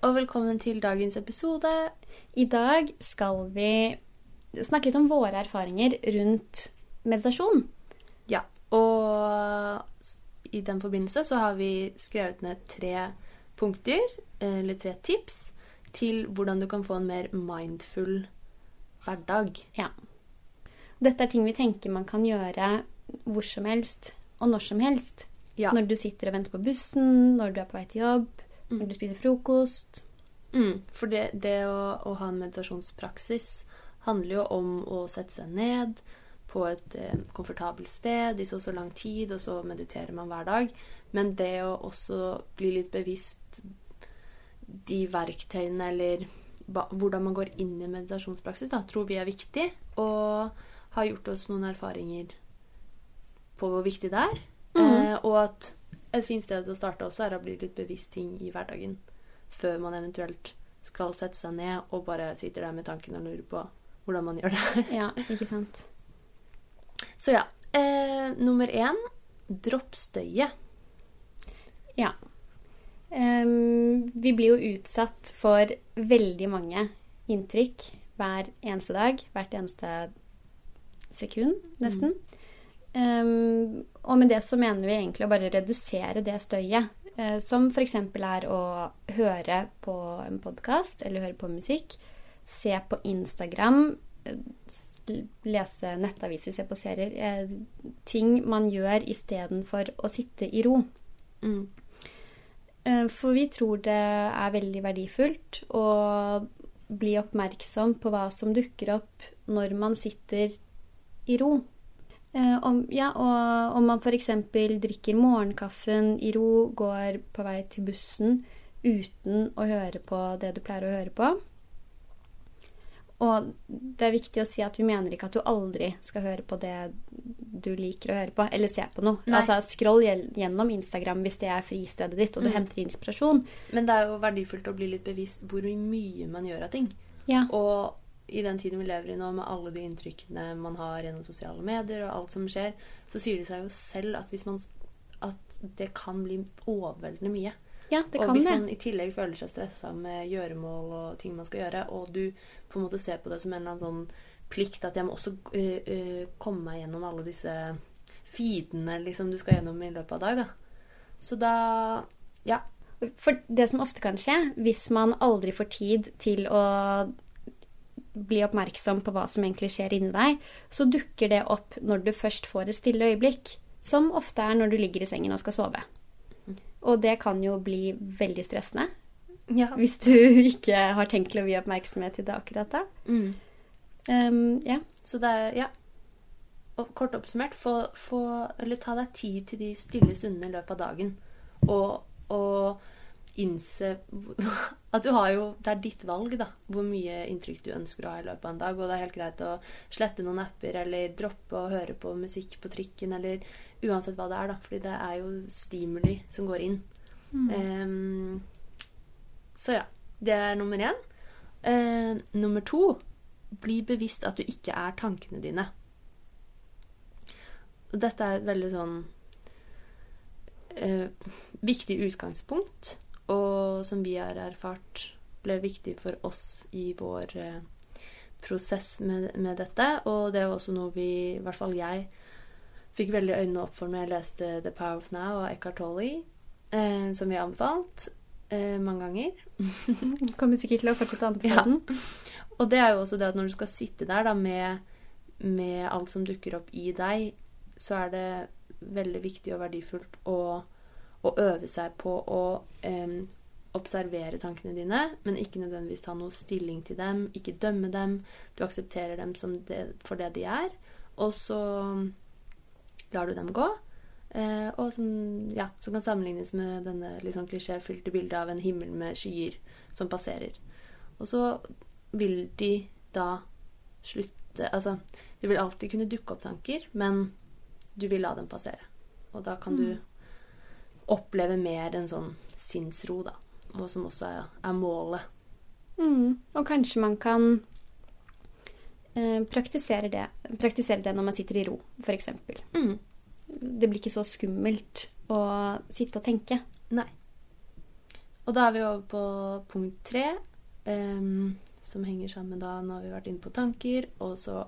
Og velkommen til dagens episode. I dag skal vi snakke litt om våre erfaringer rundt meditasjon. Ja, og i den forbindelse så har vi skrevet ned tre punkter, eller tre tips, til hvordan du kan få en mer mindful hverdag. Ja. Dette er ting vi tenker man kan gjøre hvor som helst og når som helst. Ja. Når du sitter og venter på bussen, når du er på vei til jobb, når du spiser frokost. Mm, for det, det å, å ha en meditasjonspraksis handler jo om å sette seg ned på et eh, komfortabelt sted i så og så lang tid, og så mediterer man hver dag. Men det å også bli litt bevisst de verktøyene eller ba, hvordan man går inn i meditasjonspraksis, da, tror vi er viktig. Og har gjort oss noen erfaringer på hvor viktig det er. Eh, og at et fint sted å starte også er å bli litt bevisst ting i hverdagen. Før man eventuelt skal sette seg ned og bare sitter der med tanken og lurer på hvordan man gjør det. Ja, ikke sant? Så ja. Eh, nummer én dropp støyet. Ja. Um, vi blir jo utsatt for veldig mange inntrykk hver eneste dag. Hvert eneste sekund, nesten. Ehm, og med det så mener vi egentlig å bare redusere det støyet. eh, som f.eks. er å høre på en podkast eller høre på musikk. Se på Instagram. eh, Lese nettaviser, se på serier. eh, ting man gjør istedenfor å sitte i ro. Mm. For vi tror det er veldig verdifullt å bli oppmerksom på hva som dukker opp når man sitter i ro. Eh, Om, ja, og om man f.eks. drikker morgenkaffen i ro, går på vei til bussen uten å høre på det du pleier å høre på. Og det er viktig å si at vi mener ikke at du aldri skal høre på det du liker å høre på, eller se på noe. Nei. Altså Scroll gjennom Instagram hvis det er fristedet ditt, og du Mm. henter inspirasjon. Men det er jo verdifullt å bli litt bevisst hvor mye man gjør av ting. Ja. Og i den tiden vi lever i nå, med alle de inntrykkene man har gjennom sosiale medier, og alt som skjer, så sier det seg jo selv at, hvis man, at det kan bli overveldende mye. ja, det og kan hvis det. man i tillegg føler seg stressa med gjøremål og ting man skal gjøre, og du på en måte ser på det som en eller annen sånn plikt at jeg må også øh, øh, komme meg gjennom alle disse feedene liksom, du skal gjennom i løpet av dag, da. Så da Ja. For det som ofte kan skje, hvis man aldri får tid til å bli oppmerksom på hva som egentlig skjer inni deg, så dukker det opp når du først får et stille øyeblikk, som ofte er når du ligger i sengen og skal sove. Og det kan jo bli veldig stressende ja. hvis du ikke har tenkt til å vie oppmerksomhet til det akkurat da. Mm. Um, ja. Så det er Ja. Og kort oppsummert, få, få Eller ta deg tid til de stille stundene i løpet av dagen. Og, og innse at du har jo Det er ditt valg, da. Hvor mye inntrykk du ønsker å ha i løpet av en dag. Og det er helt greit å slette noen apper eller droppe å høre på musikk på trikken eller uansett hva det er, da. Fordi det er jo stimuli som går inn. Em, så ja. Det er nummer én. Uh, nummer to bli bevisst at du ikke er tankene dine. Og Dette er et veldig sånn uh, viktig utgangspunkt, og som vi har erfart ble viktig for oss i vår eh, prosess med, med dette. Og det var også noe vi, i hvert fall jeg, fikk veldig øynene opp for når jeg leste The Power of Now av Eckhart Tolle, eh, som vi har anbefalt eh, mange ganger. Kommer sikkert til å fortsette å anbefale Ja. Og det er jo også det at når du skal sitte der da med, med alt som dukker opp i deg, så er det veldig viktig og verdifullt å, å øve seg på å em, observere tankene dine, men ikke nødvendigvis ta noe stilling til dem, ikke dømme dem. Du aksepterer dem det, for det de er, og så lar du dem gå. Eh, og som, ja, som kan sammenlignes med denne sånn klisjéfylte bildet av en himmel med skyer som passerer. Og så vil de da slutte Altså, det vil alltid kunne dukke opp tanker, men du vil la dem passere. Og da kan du oppleve mer en sånn sinnsro, da. Og som også er, er målet. Mm. Og kanskje man kan eh, praktisere, det, praktisere det når man sitter i ro, f.eks. Mm. Det blir ikke så skummelt å sitte og tenke. Nei. Og da er vi over på punkt tre, em, som henger sammen da Nå har vi vært inne på tanker, og så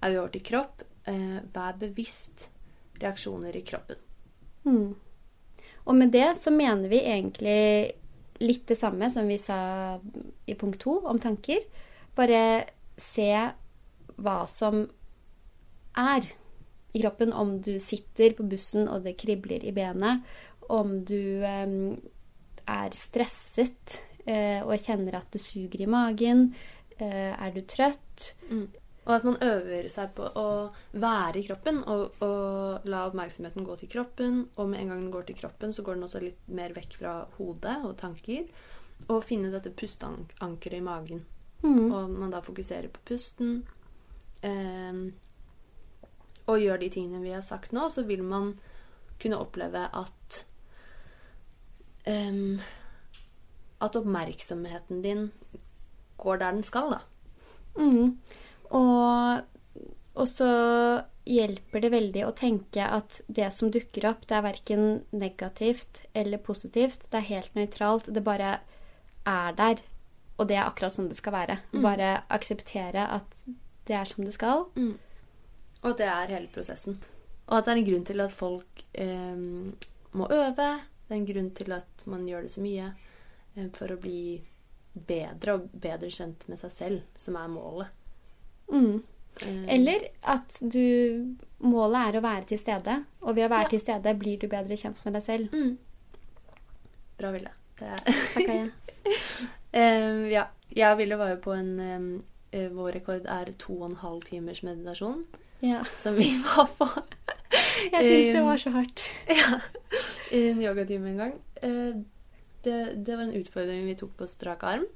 er vi over til kropp. Eh, vær bevisst reaksjoner i kroppen. Mm. Og med det så mener vi egentlig litt det samme som vi sa i punkt to om tanker. Bare se hva som er i kroppen. Om du sitter på bussen og det kribler i benet. Om du eh, er stresset eh, og kjenner at det suger i magen. Eh, er du trøtt? Og at man øver seg på å være i kroppen og, og la oppmerksomheten gå til kroppen. Og med en gang den går til kroppen, så går den også litt mer vekk fra hodet og tanker. Og finne dette pusteankeret i magen. Mm. Og man da fokuserer på pusten. Eh, og gjør de tingene vi har sagt nå, så vil man kunne oppleve at eh, At oppmerksomheten din går der den skal, da. Mm. Og, og så hjelper det veldig å tenke at det som dukker opp, det er verken negativt eller positivt. Det er helt nøytralt. Det bare er der. Og det er akkurat som det skal være. Bare akseptere at det er som det skal. Og at det er hele prosessen. Og at det er en grunn til at folk eh, må øve. Det er en grunn til at man gjør det så mye eh, for å bli bedre og bedre kjent med seg selv, som er målet. Mm. Eh, Eller at du Målet er å være til stede. Og ved å være Ja. til stede blir du bedre kjent med deg selv. mm. Bra, er Takka jeg. Eh, ja. Jeg og Ville var jo på en eh, Vår rekord er to og en halv timers meditasjon, Ja. som vi var på. Jeg syns det Um, var så hardt. ja, I en yogatime en gang. Uh, det, det var en utfordring vi tok på strak arm.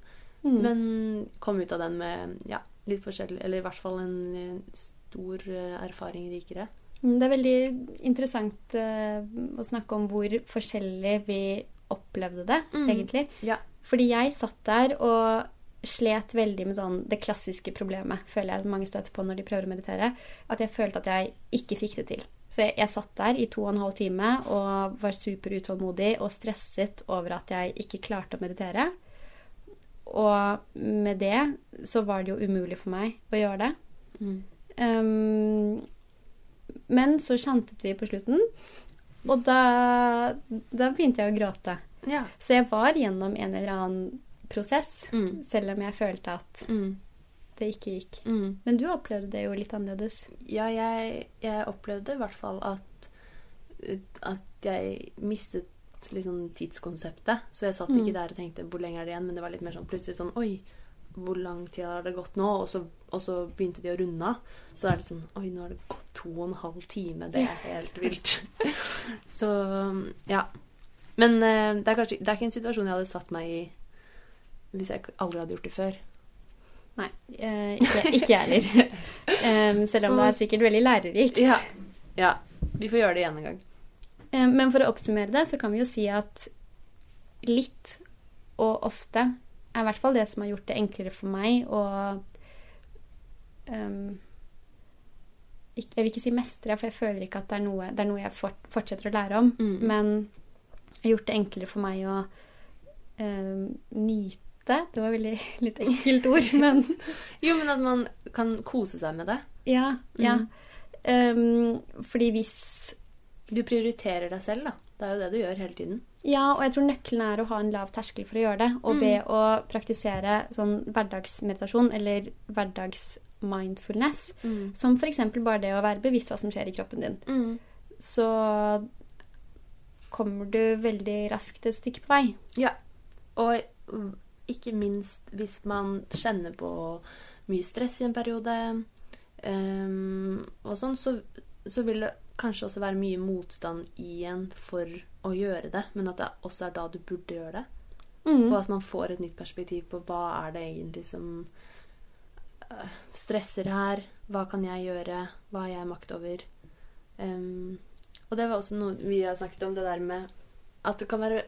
Mm. Men kom ut av den med ja, litt forskjellig Eller i hvert fall en, stor eh, erfaring rikere. Mm, Det er veldig interessant eh, å snakke om hvor forskjellig vi opplevde det, Mm. egentlig. Ja. Fordi jeg satt der og slet veldig med sånn det klassiske problemet, føler jeg mange støter på når de prøver å meditere, at jeg følte at jeg ikke fikk det til. Så jeg, jeg satt der i to og en halv time og var superutålmodig og stresset over at jeg ikke klarte å meditere. Og med det så var det jo umulig for meg å gjøre det. Mm. Um, men så kjente vi på slutten, og da, da begynte jeg å gråte. Ja. Så jeg var gjennom en eller annen prosess, Mm. selv om jeg følte at Mm. det ikke gikk. Mm. Men du opplevde det jo litt annerledes. Ja, jeg, jeg opplevde i hvert fall at, at jeg mistet liksom tidskonseptet. Så jeg satt Mm. ikke der og tenkte 'hvor lenge er det igjen', men det var litt mer sånn plutselig sånn 'oi, hvor lang tid har det gått nå?' Og så, og så begynte de å runde av. Så er det sånn 'oi, nå har det gått to og en halv time'. Det er helt vilt. så ja. Men uh, det er kanskje det er ikke en situasjon jeg hadde satt meg i hvis jeg aldri hadde gjort det før. Nei, eh, ikke jeg heller. Um, selv om det er sikkert veldig lærerikt. Ja. ja. Vi får gjøre det igjen en gang. Eh, Men for å oppsummere det, så kan vi jo si at litt og ofte er i hvert fall det som har gjort det enklere for meg å um, Jeg vil ikke si mestre, for jeg føler ikke at det er noe, det er noe jeg fort, fortsetter å lære om. Mm. Men det har gjort det enklere for meg å um, nyte Det var veldig litt enkelt ord, men Jo, men at man kan kose seg med det. ja. ja. Mm. Ehm, fordi hvis Du prioriterer deg selv, da. Det er jo det du gjør hele tiden. Ja, og jeg tror nøkkelen er å ha en lav terskel for å gjøre det. Og Mm. å praktisere sånn hverdagsmeditasjon eller hverdagsmindfulness, som f.eks. bare det å være bevisst hva som skjer i kroppen din, Mm. så kommer du veldig raskt et stykke på vei. Ja. Og mm, ikke minst hvis man kjenner på mye stress i en periode, um, og sånn, så, så vil det kanskje også være mye motstand igjen for å gjøre det, men at det også er da du burde gjøre det. Mm. Og at man får et nytt perspektiv på hva er det egentlig som øh, stresser her. Hva kan jeg gjøre? Hva har jeg makt over? Um, og det var også noe vi har snakket om, det der med at det kan være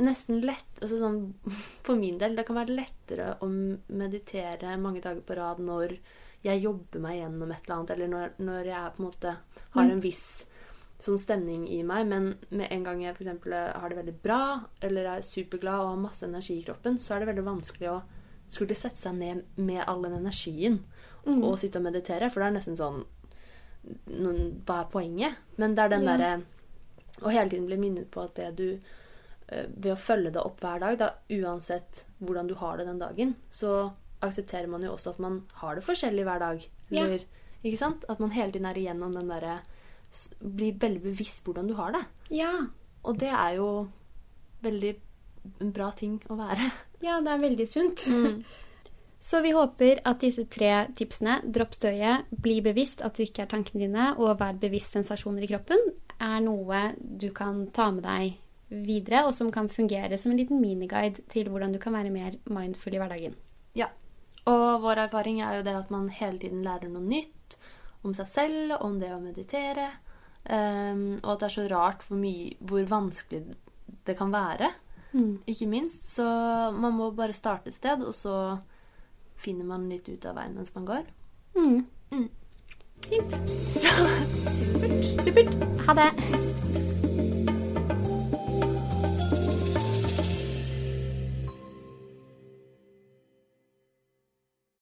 nesten lett altså sånn, For min del, det kan være lettere å meditere mange dager på rad når jeg jobber meg gjennom et eller annet, eller når, når jeg på en måte har Mm. en viss sånn stemning i meg, men med en gang jeg f.eks. har det veldig bra, eller er superglad og har masse energi i kroppen, så er det veldig vanskelig å skulle sette seg ned med all den energien Mm. og sitte og meditere, for det er nesten sånn noen, Hva er poenget? Men det er den Ja. derre Å hele tiden bli minnet på at det du eh, Ved å følge det opp hver dag, da, uansett hvordan du har det den dagen, så aksepterer man jo også at man har det forskjellig hver dag. Ja. Ikke sant? At man hele tiden er igjennom den derre Blir veldig bevisst hvordan du har det. Ja. Og det er jo veldig en bra ting å være. ja, det er veldig sunt. Så vi håper at disse tre tipsene, dropp støyet, bli bevisst at du ikke er tankene dine, og vær bevisst sensasjoner i kroppen, er noe du kan ta med deg videre, og som kan fungere som en liten miniguide til hvordan du kan være mer mindful i hverdagen. Ja. Og vår erfaring er jo det at man hele tiden lærer noe nytt om seg selv, om det å meditere. Um, og at det er så rart hvor, mye, hvor vanskelig det kan være. Ikke minst. Så man må bare starte et sted, og så finner man litt ut av veien mens man går. Mm. Mm. Fint. Supert. Supert. Ha det.